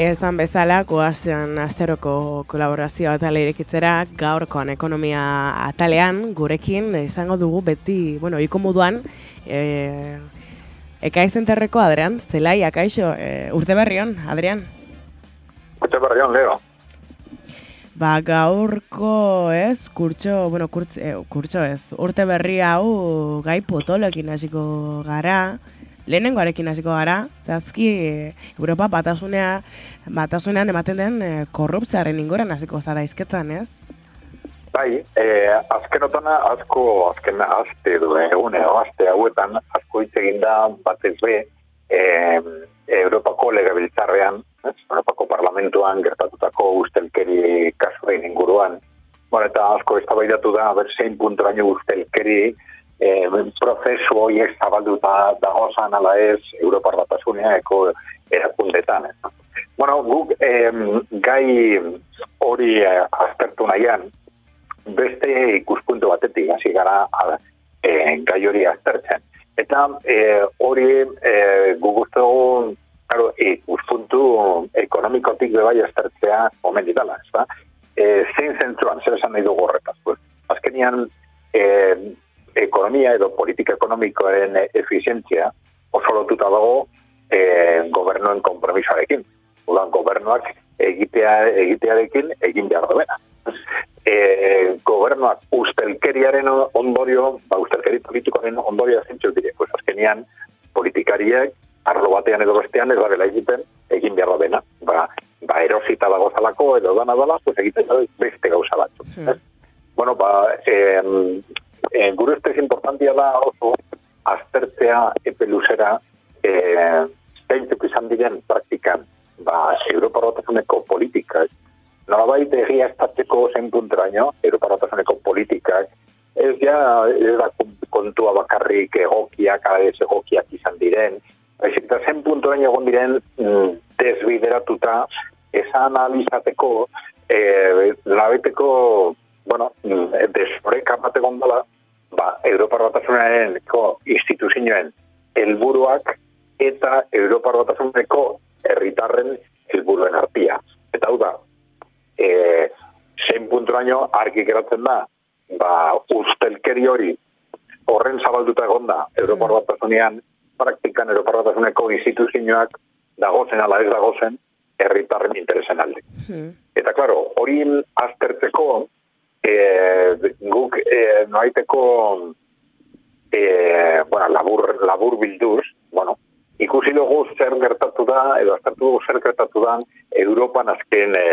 Ezan bezala, goazen asteroko kolaborazioa eta leirekitzera gaurkoan ekonomia atalean gurekin izango dugu beti, bueno, iko moduan, e, ekaizen terreko Adrian, zelai, akaixo, e, urte berrion, Adrian? Urte berrion, Leo. Ba, gaurko ez, kurtxo, bueno, kurtz, e, kurtxo ez, urte berri hau gai potolokin hasiko gara, lehenengo arekin hasiko gara, zazki Europa batasunea, batasunean ematen den e, korruptzearen ingoran hasiko zara izketan, ez? Bai, e, azken otana, asko, azken azte du, egun ego, azte hauetan, asko hitz eginda batez be, e, Europako legabiltzarrean, Europako parlamentuan gertatutako ustelkeri kasuain inguruan, bueno, eta asko ez da, ber, zein puntraino ustelkeri, eh, prozesu horiek zabalduta dagozan ala ez Europar eko erakundetan. Bueno, guk eh, gai hori eh, aztertu nahian, beste ikuspuntu batetik hasi gara eh, gai hori aztertzen. Eta eh, hori guk uste claro, ikuspuntu ekonomikotik bebai aztertzea omen ditala, ez da? Eh, zein zentruan, zer esan nahi dugu horretaz. Pues, azkenian, ekonomia edo politika ekonomikoaren efizientzia oso lotuta dago e, gobernuen kompromisoarekin. Udan gobernuak egitea, egitearekin egin behar duena. E, gobernuak ustelkeriaren ondorio, ba ustelkeri politikoaren ondorio zintzu dire, pues azkenian politikariak arlo batean edo bestean ez dela egiten egin behar duena. Ba, ba erosita dago zalako edo dana dala, pues egiten beste gauza batzu. Hmm. Bueno, ba, eh, e, gure ustez importantia da oso aztertzea epe luzera e, zeintzuk izan diren praktikan. Ba, Europa Rotasuneko politikak nola baita egia estatzeko zen punteraino Europa Rotasuneko politikak ez ja ez da kontua bakarrik egokiak ez egokiak izan diren. Baizik eta zen puntoraino egon diren mm, desbideratuta esa analizateko eh, labeteko bueno, mm, desoreka bat egon dela ba, Europar Batasunaren instituzioen helburuak eta Europar Batasuneko herritarren helburuen artia. Eta hau da, e, zein punturaino argi geratzen da, ba, ustelkeri hori horren zabalduta egon da Europar mm. Batasunean, praktikan Europar Batasuneko instituzioak dagozen ala ez dagozen herritarren interesen alde. Mm. Eta, klaro, hori aztertzeko, e, noaiteko e, bueno, labur, labur bilduz, bueno, ikusi dugu zer gertatu da, edo aztertu dugu zer gertatu da Europan azken e,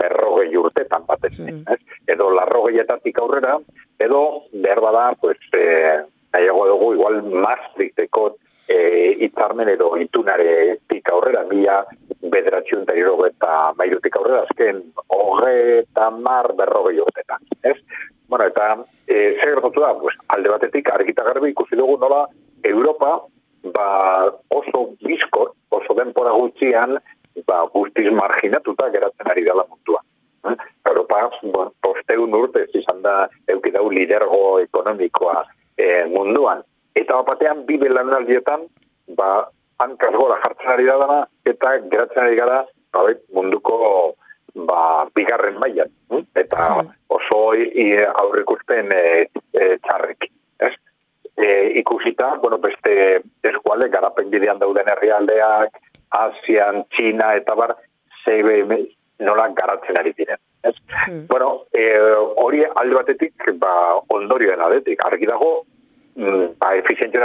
berrogei urtetan batez, mm. ez? edo larrogeietatik aurrera, edo behar bada, pues, e, nahiago dugu, igual Maastrichteko e, itzarmen edo itunare tika aurrera, mila bederatxun eta eta mairutik aurrera, azken hoge eta mar berrogei urtetan. Ez? Bueno, eta e, zer gertatu da, pues, alde batetik argita garbi ikusi dugu nola Europa ba, oso bizkor, oso denpora gutxian ba, guztiz marginatuta geratzen ari dela munduan. Eh? Europa, bueno, posteun urte izan da eukidau lidergo ekonomikoa batean bi belanaldietan ba hankaz gora jartzen ari dana eta geratzen ari gara ba, munduko ba, bigarren mailan hm? eta mm. oso aurrikusten e, e, txarrek ez? E, ikusita, bueno, beste eskualde, garapen bidean dauden herrialdeak, Asian, China, eta bar, zeibe nola garatzen ari diren. Ez? Mm. Bueno, e, hori alde batetik, ba, ondorioen aldetik, argi dago,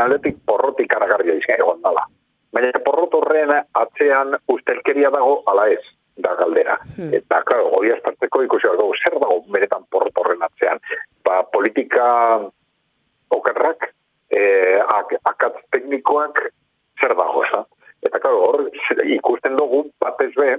aldetik porrotik karagarria izan egon dala. Baina porrot horren atzean ustelkeria dago ala ez, da galdera. Hmm. Eta, claro, hori astarteko ikusi dago, zer dago beretan porrot horren atzean. Ba, politika okerrak, eh, ak akatz teknikoak, zer dago, eza? Eta, claro, hor, ikusten dugu, batez be,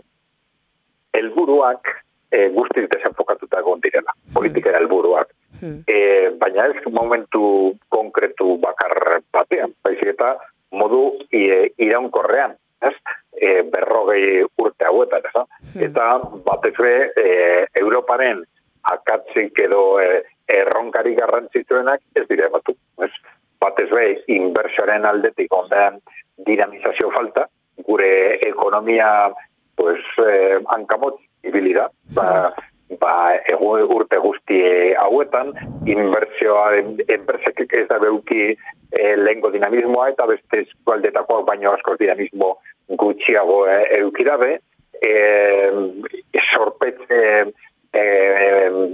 helburuak e, guztiz desenfokatuta egon direla. Politika helburuak. Hmm. E, baina ez momentu konkretu bakar batean, baizik eta modu e, iraunkorrean, ez? E, berrogei urte hauetan, ez? Hmm. Eta batez be, e, Europaren akatzik edo e, erronkari garrantzitsuenak ez dire batu, ez? Batez be, inbersoaren aldetik ondean dinamizazio falta, gure ekonomia pues, eh, hankamot ibilida. Ba, ba, ego urte guzti hauetan, inbertsioa enpresek ez da beuki e, lehengo dinamismoa eta beste eskualdetakoak baino asko dinamismo gutxiago e, eukirabe. E, sorpetze e,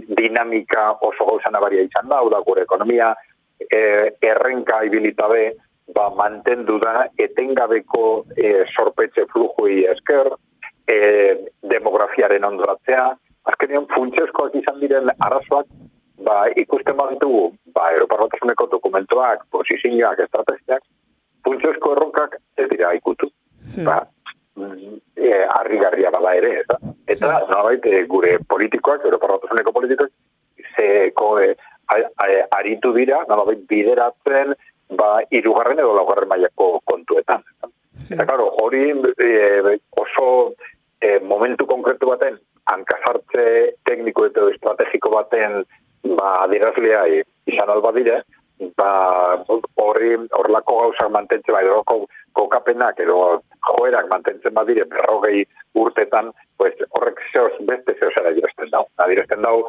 dinamika oso gauza nabaria izan da, da gure ekonomia e, errenka ibilitabe ba, mantendu da etengabeko e, sorpetze flujui esker, e, demografiaren ondoratzea, azkenean funtsezkoak izan diren arazoak ba, ikusten baditugu ba, Europar Batasuneko dokumentoak, posizioak, estrategiak, funtsezko erronkak ez dira ikutu. Hmm. Ba, e, arri garria bada ere, eta, eta hmm. nolabait, e, gure politikoak, Europar Batasuneko politikoak, zeko e, aritu dira, nolabait, bideratzen, ba, irugarren edo laugarren mailako kontuetan. Hmm. Eta, claro, hori e, oso e, momentu konkretu baten, hankazartze tekniko eta estrategiko baten ba, adirazlea izan alba dire, ba, horri horlako gauzak mantentzen bai, horroko kokapenak edo joerak mantentzen badire berrogei urtetan, pues, horrek zehoz beste zehoz era adirazten dau. Adirazten dau,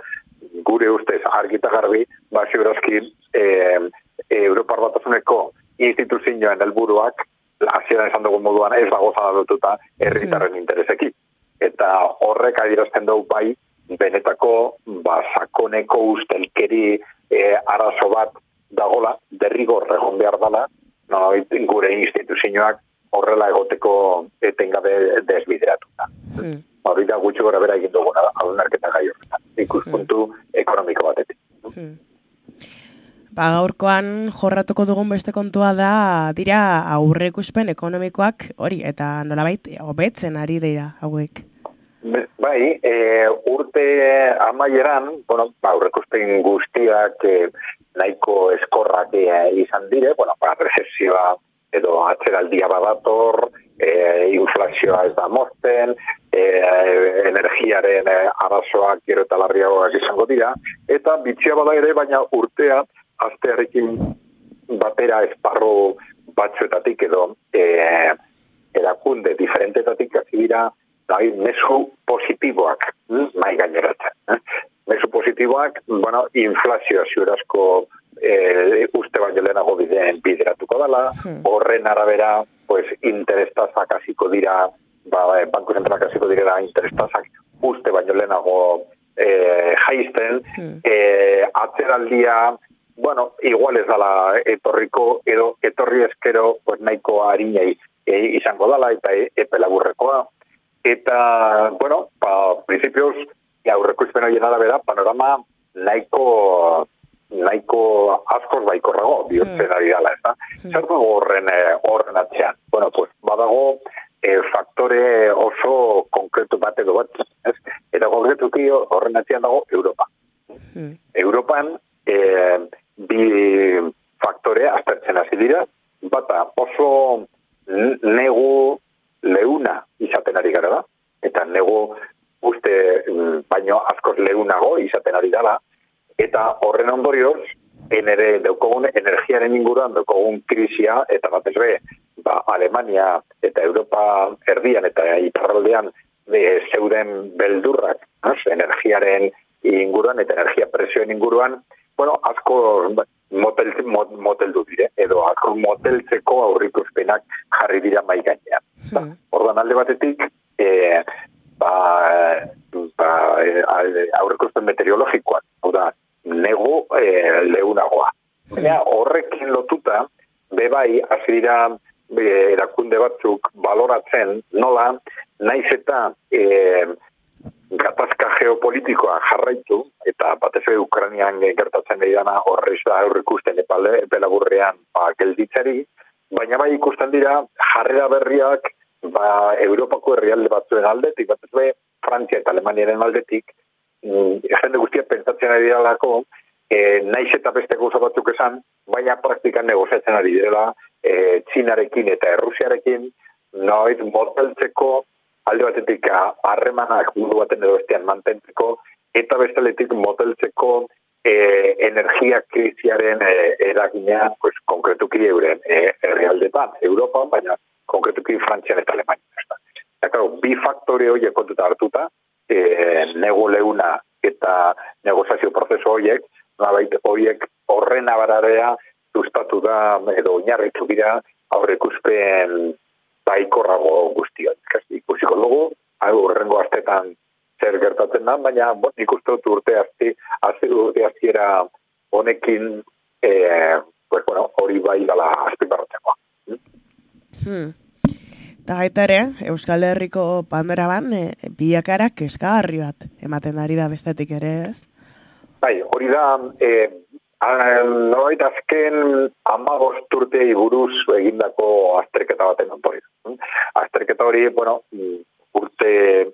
gure ustez argita garbi, ba, ziurazki, e, e, Europar batazuneko instituzioen helburuak, hasieran esan dugu moduan ez dago zadadututa herritarren mm. interesekin. Eta horrek adirazten dau bai, benetako ba, sakoneko ustelkeri e, arazo bat dagola, derrigor egon behar dala, no, gure instituzioak horrela egoteko etengabe desbideratuta. Mm. Hori da gutxi gora bera egin duguna, hau narketa gai horretan, ikuspuntu mm. ekonomiko batetik. Mm. Ba, gaurkoan jorratuko dugun beste kontua da, dira aurrekuspen ekonomikoak hori, eta nolabait, hobetzen ari dira hauek. Bai, e, urte amaieran, bueno, ba, urrekuspen guztiak e, nahiko eskorrak e, izan dire, bueno, ba, recessioa edo atzeraldia badator, e, inflazioa ez da mozten, e, energiaren e, arazoak gero eta larriagoak izango dira, eta bitxia bada ere, baina urtea aztearekin batera esparro batzuetatik edo e, erakunde diferentetatik hasi dira bai, mesu positiboak, hm, mai gaineratzen. Eh? Mesu positiboak, bueno, inflazioa ziurazko e, uste baino lehenago bideen bideratuko dela, hmm. horren arabera, pues, interestazak hasiko dira, ba, banko zentralak hasiko dira interestazak uste baino lehenago e, jaisten, hmm. e, atzeraldia, bueno, igual ez dala etorriko, edo etorri eskero, pues, nahiko harinei e, izango dala, eta e, epelaburrekoa, Eta, bueno, pa, principios, ja, aurreko izpen horien arabera, panorama nahiko nahiko askoz baikorrago bihurtzen mm. ari dala, ez da? Mm. Zer dago horren, eh, horren atzean? Bueno, pues, badago eh, faktore oso konkretu bat edo bat, ez? Eta konkretuki horren atzean dago Europa. Mm. Europan eh, bi faktore aztertzen hasi dira, bata oso negu leuna izaten ari gara da, eta nego uste mm, baino askoz leunago izaten ari dala, eta horren ondorioz, enere daukogun energiaren inguruan daukogun krisia, eta batez be, ba, Alemania eta Europa erdian eta iparraldean de, zeuden beldurrak, az, energiaren inguruan eta energia presioen inguruan, bueno, asko motel, motel du dire, edo moteltzeko aurrikuspenak jarri dira mai gainean. Hmm. Ordan alde batetik, e, ba, ba, e, aurrekosten meteorologikoak, hau da, nego e, leunagoa. Hmm. horrekin lotuta, bebai, azirira e, erakunde batzuk baloratzen, nola, naiz eta e, gatazka geopolitikoa jarraitu, eta batez ere Ukrainian gertatzen dira horrez da aurrikusten epale, epelaburrean ba, gelditzari, baina bai ikusten dira jarrera berriak ba, Europako herrialde batzuen aldetik, bat ez be, Frantzia eta Alemaniaren aldetik, mm, jende guztia pentsatzen ari dalako, e, naiz eta beste gauza batzuk esan, baina praktikan negoziatzen ari dela, e, Txinarekin eta Errusiarekin, noiz moteltzeko alde batetik harremanak mundu baten edo mantentzeko, eta bestaletik moteltzeko e, energia kriziaren e, eragina, pues, konkretuki euren e, herrialdetan, Europa, baina konkretuki Frantzian eta Alemania. Eta, claro, bi faktore horiek kontuta hartuta, e, nego leuna eta negozazio prozesu horiek, nabait horiek horren abararea sustatu da edo oinarritu dira aurrekuspen baikorrago guztia. Ikusiko dugu, horrengo astetan zer gertatzen da, baina bon, ikustu dut urte azti, azti urte aztiera honekin e, pues, bueno, hori bai gala azpiparratzeko. Hmm. Eta gaita ere, Euskal Herriko pandera ban, e, biakara keskagarri bat, ematen ari da bestetik ere ez? Bai, hori da, e, Norbait azken amagost urtei buruz egindako azterketa baten ontori. Azterketa hori, bueno, urte eh,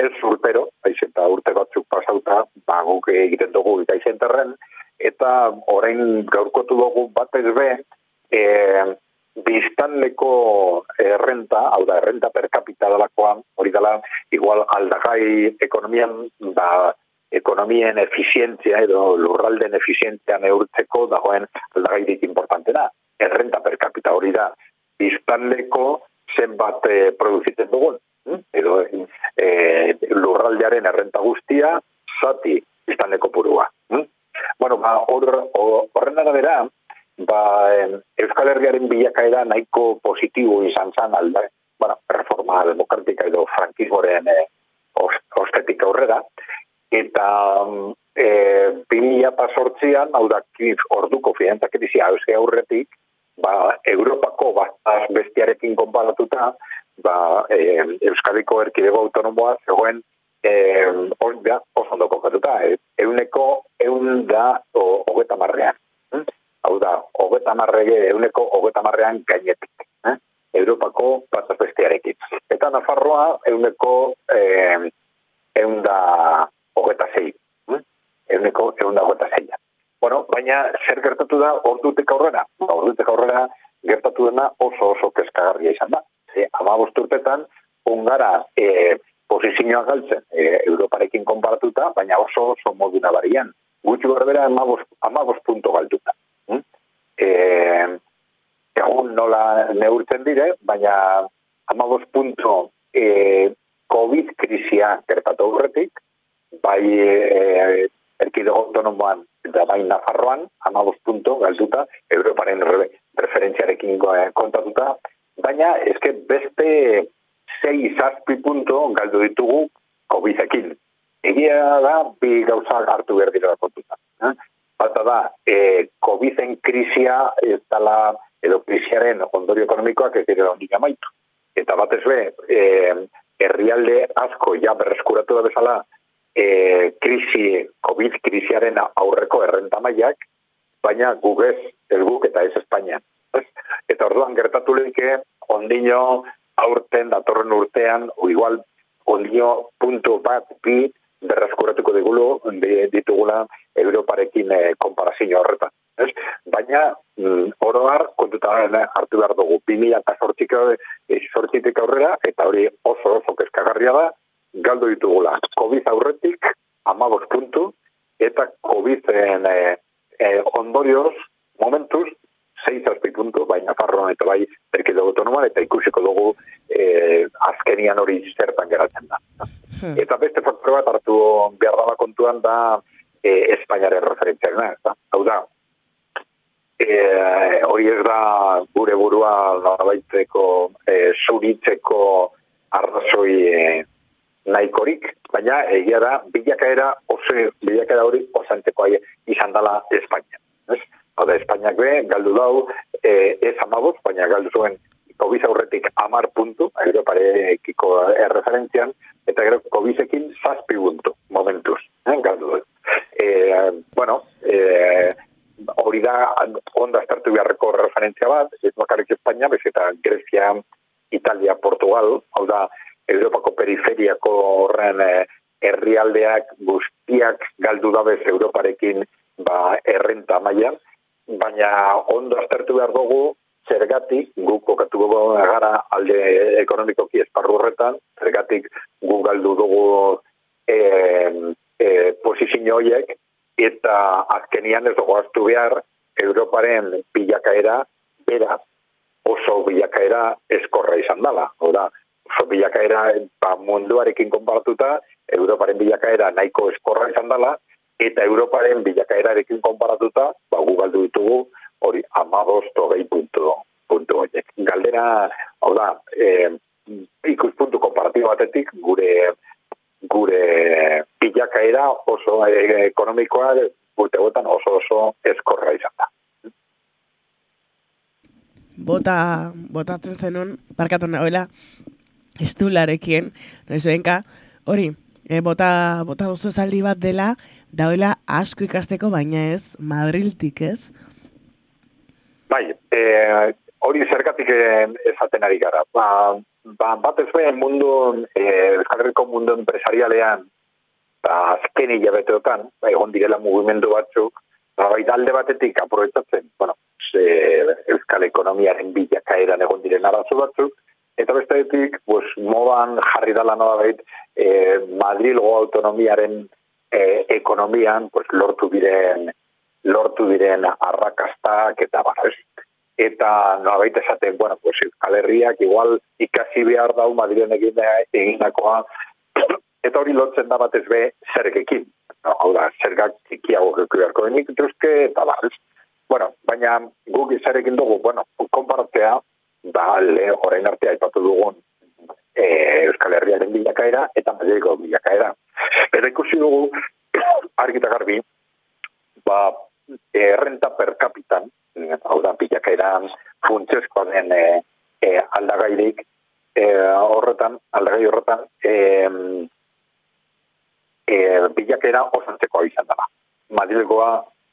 ez urtero, aiz eta urte batzuk pasauta, ba, guk egiten dugu ikaizenterren, eta orain gaurkotu dugu bat ez be, eh, biztanleko errenta, hau da, errenta per capita dalakoan, hori dela, igual aldagai ekonomian, ba, ekonomien efizientzia edo lurralden efizientzia neurtzeko dagoen aldagairik importantena. Errenta per capita hori da, biztanleko zenbat e, produzitzen dugun. Edo e, lurraldearen errenta guztia, zati biztanleko purua. Hm? Bueno, ba, horren arabera, ba, Euskal Herriaren bilakaera nahiko positibo izan zan alda, bueno, reforma demokratika edo frankismoren e, ostetik aurrera, eta e, bilia pasortzian, hau da, orduko finantzak edizia aurretik, ba, Europako bat bestiarekin konparatuta, ba, e, Euskadiko erkidego autonomoa zegoen e, da, oso ondo kokatuta, e, euneko eun da hogeta marrean. Hm? Hau da, hogeta marrege, euneko hogeta marrean gainetik. Eh? Europako bataz bestiarekin. Eta Nafarroa euneko e, eun da hogeta zei. Hm? Euneko egun da hogeta zeia. Bueno, baina zer gertatu da ordutek aurrera? Ba, ordutek aurrera gertatu dena oso oso keskagarria izan da. Ze, ama bosturtetan, ungara e, posizioa galtzen e, Europarekin konparatuta, baina oso oso modu nabarian. Gutxi berbera ama bost punto galtuta. Hm? E, egun nola neurtzen dire, baina ama bost punto e, COVID-krisia gertatu aurretik, bai e, erkidego autonomoan eta bai Nafarroan, amabos punto, galduta, Europaren re, referentziarekin eh, kontatuta, baina eske beste sei zazpi punto galdu ditugu COVID-ekin. Egia da, bi gauza hartu behar dira kontuta. Eh? Bata da, e, COVID-en krisia ez dala, edo krisiaren ondorio ekonomikoak ez dira ondik amaitu. Eta batez be, e, herrialde asko ja berreskuratu da bezala, e, krisi, COVID krisiaren aurreko errentamaiak, baina gugez, ez guk eta ez Espainia. Eta orduan gertatu lehike, ondino aurten, datorren urtean, o igual, ondino puntu bat, bi, berraskuratuko digulu, ditugula, Europarekin e, konparazio horretan. Ez? Baina, mm, oroar, kontuta hartu behar dugu, 2000 eta sortzitik aurrera, eta hori oso oso keskagarria da, galdo ditugula. COVID aurretik, amabos puntu, eta COVID-en e, e, ondorioz, momentuz, 6 azpi puntu, baina farroan eta bai erkide autonoman, eta ikusiko dugu e, azkenian hori zertan geratzen da. Hmm. Eta beste faktore bat hartu behar kontuan da e, Espainiaren referentziak da. Hau da, e, hori ez da gure burua nolabaitzeko e, zuritzeko arrazoi e, nahikorik, baina egia da bilakaera oso bilakaera hori osanteko izan dela Espainia. Ez? Oda, Espainiak be, galdu dau, e, ez amabuz, baina galdu zuen COVID aurretik amar puntu, Europarekiko erreferentzian, eta gero COVID-ekin zazpi puntu, momentuz, eh, galdu du. E, bueno, e, hori da, onda estartu beharreko referentzia bat, ez bakarrik Espainia, bez eta Grecia, Italia, Portugal, hau da, Europako periferiako horren eh, herrialdeak guztiak galdu dabez Europarekin ba, errenta mailan, baina ondo aztertu behar dugu zergatik guk kokatu gara alde ekonomikoki esparru horretan, zergatik gu galdu dugu e, e, posizio horiek, eta azkenian ez dugu aztu behar Europaren bilakaera, beraz, oso bilakaera eskorra izan dela. Hora, oso bilakaera ba, munduarekin konparatuta, Bilakaera nahiko eskorra izan dela, eta Europaren bilakaerarekin konparatuta, ba, gu galdu ditugu, hori amabosto gehi puntu, puntu Galdera, hau da, e, ikuspuntu komparatibo batetik, gure gure bilakaera oso e, ekonomikoa urte oso oso eskorra izan da. Bota, botatzen zenun, barkatu nagoela, estularekin, noizoenka, hori, e, bota, bota oso esaldi bat dela, dauela asko ikasteko, baina ez, Madriltik ez? Bai, e, hori zergatik esaten ari gara. Ba, ba, bat ez mundu, e, Euskal Herriko mundu empresarialean, ba, azken hilabeteotan, ba, egon direla mugimendu batzuk, ba, bai talde batetik aproetatzen, bueno, ze, Euskal Ekonomiaren bilakaeran egon diren arazo batzuk, eta bestetik, pues, modan jarri dala noa behit, e, Madrilgo autonomiaren e, ekonomian, pues, lortu diren lortu diren arrakastak eta barrez. Eta no baita esaten, bueno, pues Euskal Herriak igual ikasi behar dau Madrilen egin eginakoa eta hori lotzen da batez be zergekin. No, hau da, zergak ikiago geku denik eta barrez. Bueno, baina guk izarekin dugu, bueno, konparatzea, ba, le, orain artea ipatu dugun e, Euskal Herriaren bilakaera eta Madrileko bilakaera. Eta ikusi dugu, argita garbi, ba, errenta per capitan, hau da, pilakaeran funtsezkoa den e, e, aldagairik, e, horretan, aldagai horretan, e, e, bilakera osantzeko izan dara. Madrilgoa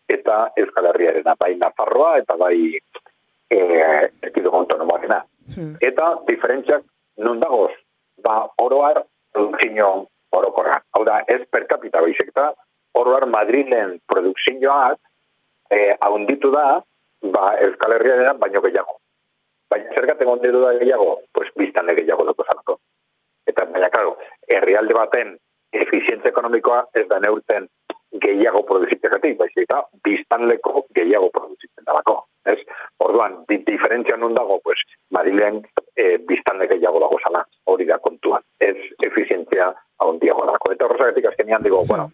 eta Euskal Herriarena, bai Nafarroa eta bai e, ekido autonomoarena. Hmm. Eta diferentziak nun dagoz, ba, oroar, produkzio orokorra. Hau da, ez per capita baizik eta, oroar Madrilen produkzioak eh, ahonditu da, ba, Euskal Herria dena, baino gehiago. Baina zergaten onditu da gehiago, pues biztan gehiago dut zanako. Eta baina, karo, herrialde baten efizientzia ekonomikoa ez da neurtzen gehiago produzitzegatik, baizik eta biztanleko gehiago? Orduan, di diferentzia non dago, pues, Marilen e, biztanle gehiago dago zala, hori da kontuan. Ez efizientzia ahondiago dago. Eta horrezagatik azkenian digo, bueno,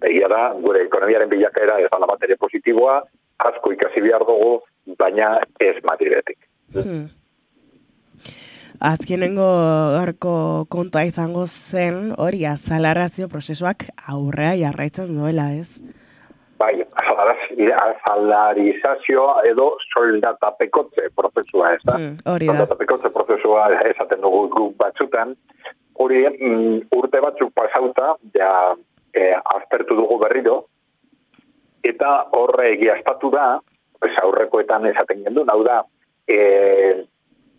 egia da, gure ekonomiaren bilakaera ez da bateria positiboa, asko ikasi behar dugu, baina ez matiretik. Hmm. Azkenengo garko konta izango zen, hori, azalarazio prozesuak aurrea jarraitzen duela, ez? Bai, azalarizazio edo soldatapekotze prozesua, ez da? Hmm, hori da. Soldatapekotze prozesua esaten dugu guk batzutan, hori mm, urte batzuk pasauta, ja e, aztertu dugu berriro, eta horre egiaztatu da, pues aurrekoetan esaten gendu, hau da, e,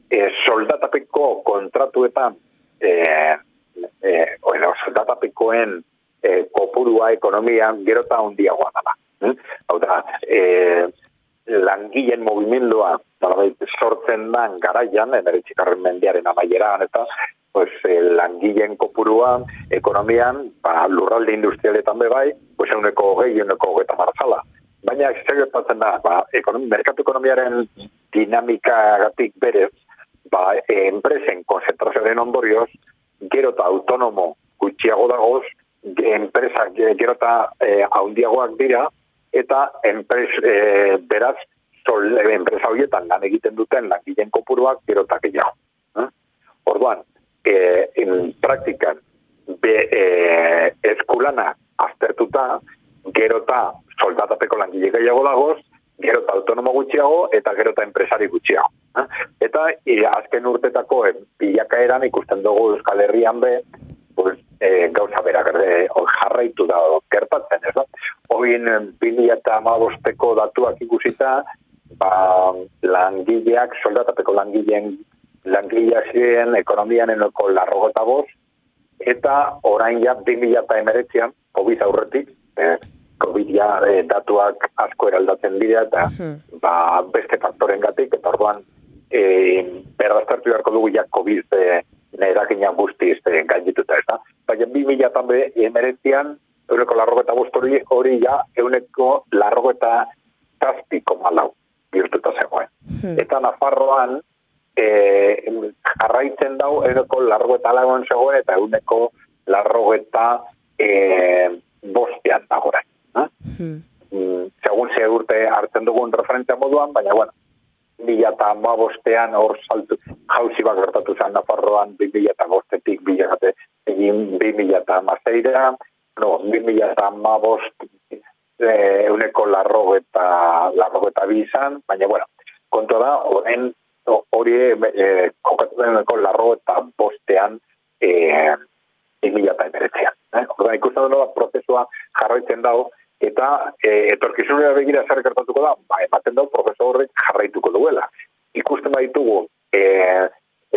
e, soldatapeko kontratuetan, e, e, bueno, soldatapekoen e, kopurua ekonomian gero eta ondiagoa dala. Hm? Hau da, e, langileen movimendua sortzen dan garaian, eneritxikarren mendiaren amaieran, eta pues, eh, langileen kopuruan, ekonomian, ba, lurralde industrialetan bebai, pues, euneko gehi, euneko geta marzala. Baina, zer gertatzen da, ba, ekonomi, merkatu ekonomiaren dinamika gatik berez, ba, enpresen konzentrazioaren ondorioz, gero eta autonomo gutxiago dagoz, enpresa gero eta eh, haundiagoak dira, eta enpres, eh, beraz, sol, enpresa horietan lan egiten duten langileen kopuruak gero eta gehiago. Eh? Orduan, e, in praktikan be, e, eskulana aztertuta, gero eta soldatapeko langile gehiago dagoz, gero eta autonomo gutxiago eta gero eta enpresari gutxiago. Eh? Eta e, azken urtetako e, pilakaeran ikusten dugu Euskal Herrian be, pues, e, gauza bera, gerde, jarraitu da gertatzen, ez da? Oin, bini eta amabosteko datuak ikusita, ba, langileak, soldatapeko langileen langilea ziren ekonomian enoko larrogota boz, eta orain ja 2000 eta emeretzean, COVID aurretik, eh, COVID ja eh, datuak asko eraldatzen dira, eta ba, beste faktoren gatik, eta orduan eh, berraztertu beharko dugu ja COVID eh, nerakina guztiz eh, gaindituta, eta baina 2000 eta emeretzean, euneko larrogeta bost hori, hori ja euneko larrogeta zazpiko malau, bihurtuta zegoen. Hmm. Eta Nafarroan, e, jarraitzen dau euneko largo eta lagoan zegoen eta euneko largo eta e, bostean dagoen. Hmm. Mm, segun ze urte hartzen dugun referentzia moduan, baina bueno, mila eta bostean hor saltu, jauzi bat gertatu zen Nafarroan, bi mila eta bostetik, bi mila eta mazeira, no, bi mila eta ma bost, e, euneko larro eta, larro eta bizan, baina bueno, kontu da, horren hori e, kokatu deneko larro eta bostean e, mila eta emeretzean. Eh? Horda, ikusten dut prozesua jarraitzen dago, eta e, etorkizunera begira zer gertatuko da, ba, ematen dago prozesu horrek jarraituko duela. Ikusten baitugu, e,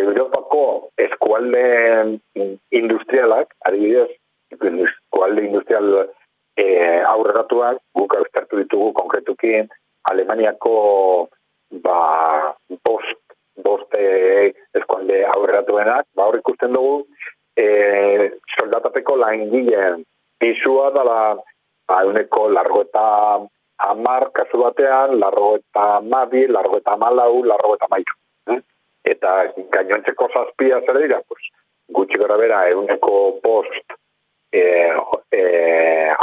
Europako eskualde industrialak, adibidez, eskualde industrial e, aurreratuak, guk austartu ditugu konkretuki Alemaniako ba, bost, bost e, eskualde aurreratuenak, ba, hor ikusten dugu, e, soldatapeko langileen izua dala ba, uneko largo eta amar kasu batean, largo eta mabi, largo eta malau, largo eta mairu. Eh? Eta gainontzeko zazpia zer dira, pues, gutxi gara bera, eguneko post e, e,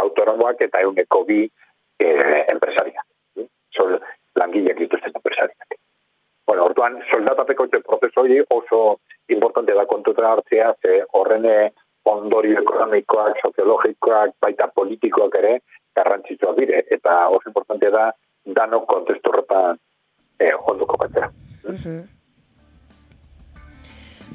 autonomoak eta eguneko bi e, enpresaria. Eh? Sol, langileak dituzten enpresariak. Bueno, orduan, soldatapeko prozeso hori oso importante da kontuta hartzea, ze horrene ondorio ekonomikoak, soziologikoak, baita politikoak ere, garrantzitsuak dire, eta oso importante da, dano kontestu horretan eh, onduko batzera.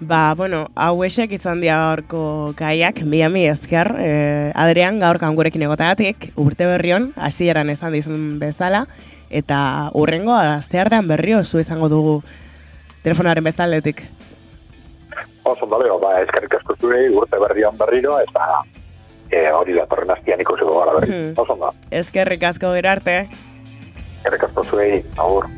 Ba, bueno, hau esek izan dia gaurko gaiak, mi ezker, eh, Adrian, gaur kangurekin egotagatik, urte berrion, hasi eran esan dizun bezala, eta urrengo, azteartean berrio, zu izango dugu telefonaren bezaletik. Oso dole, ba, eskerrik asko zure, urte berrian berriro, eta e, hori da torren aztian ikusiko gara berri. Hmm. Oso da. Eskerrik asko gerarte. Eskerrik asko zure, agur.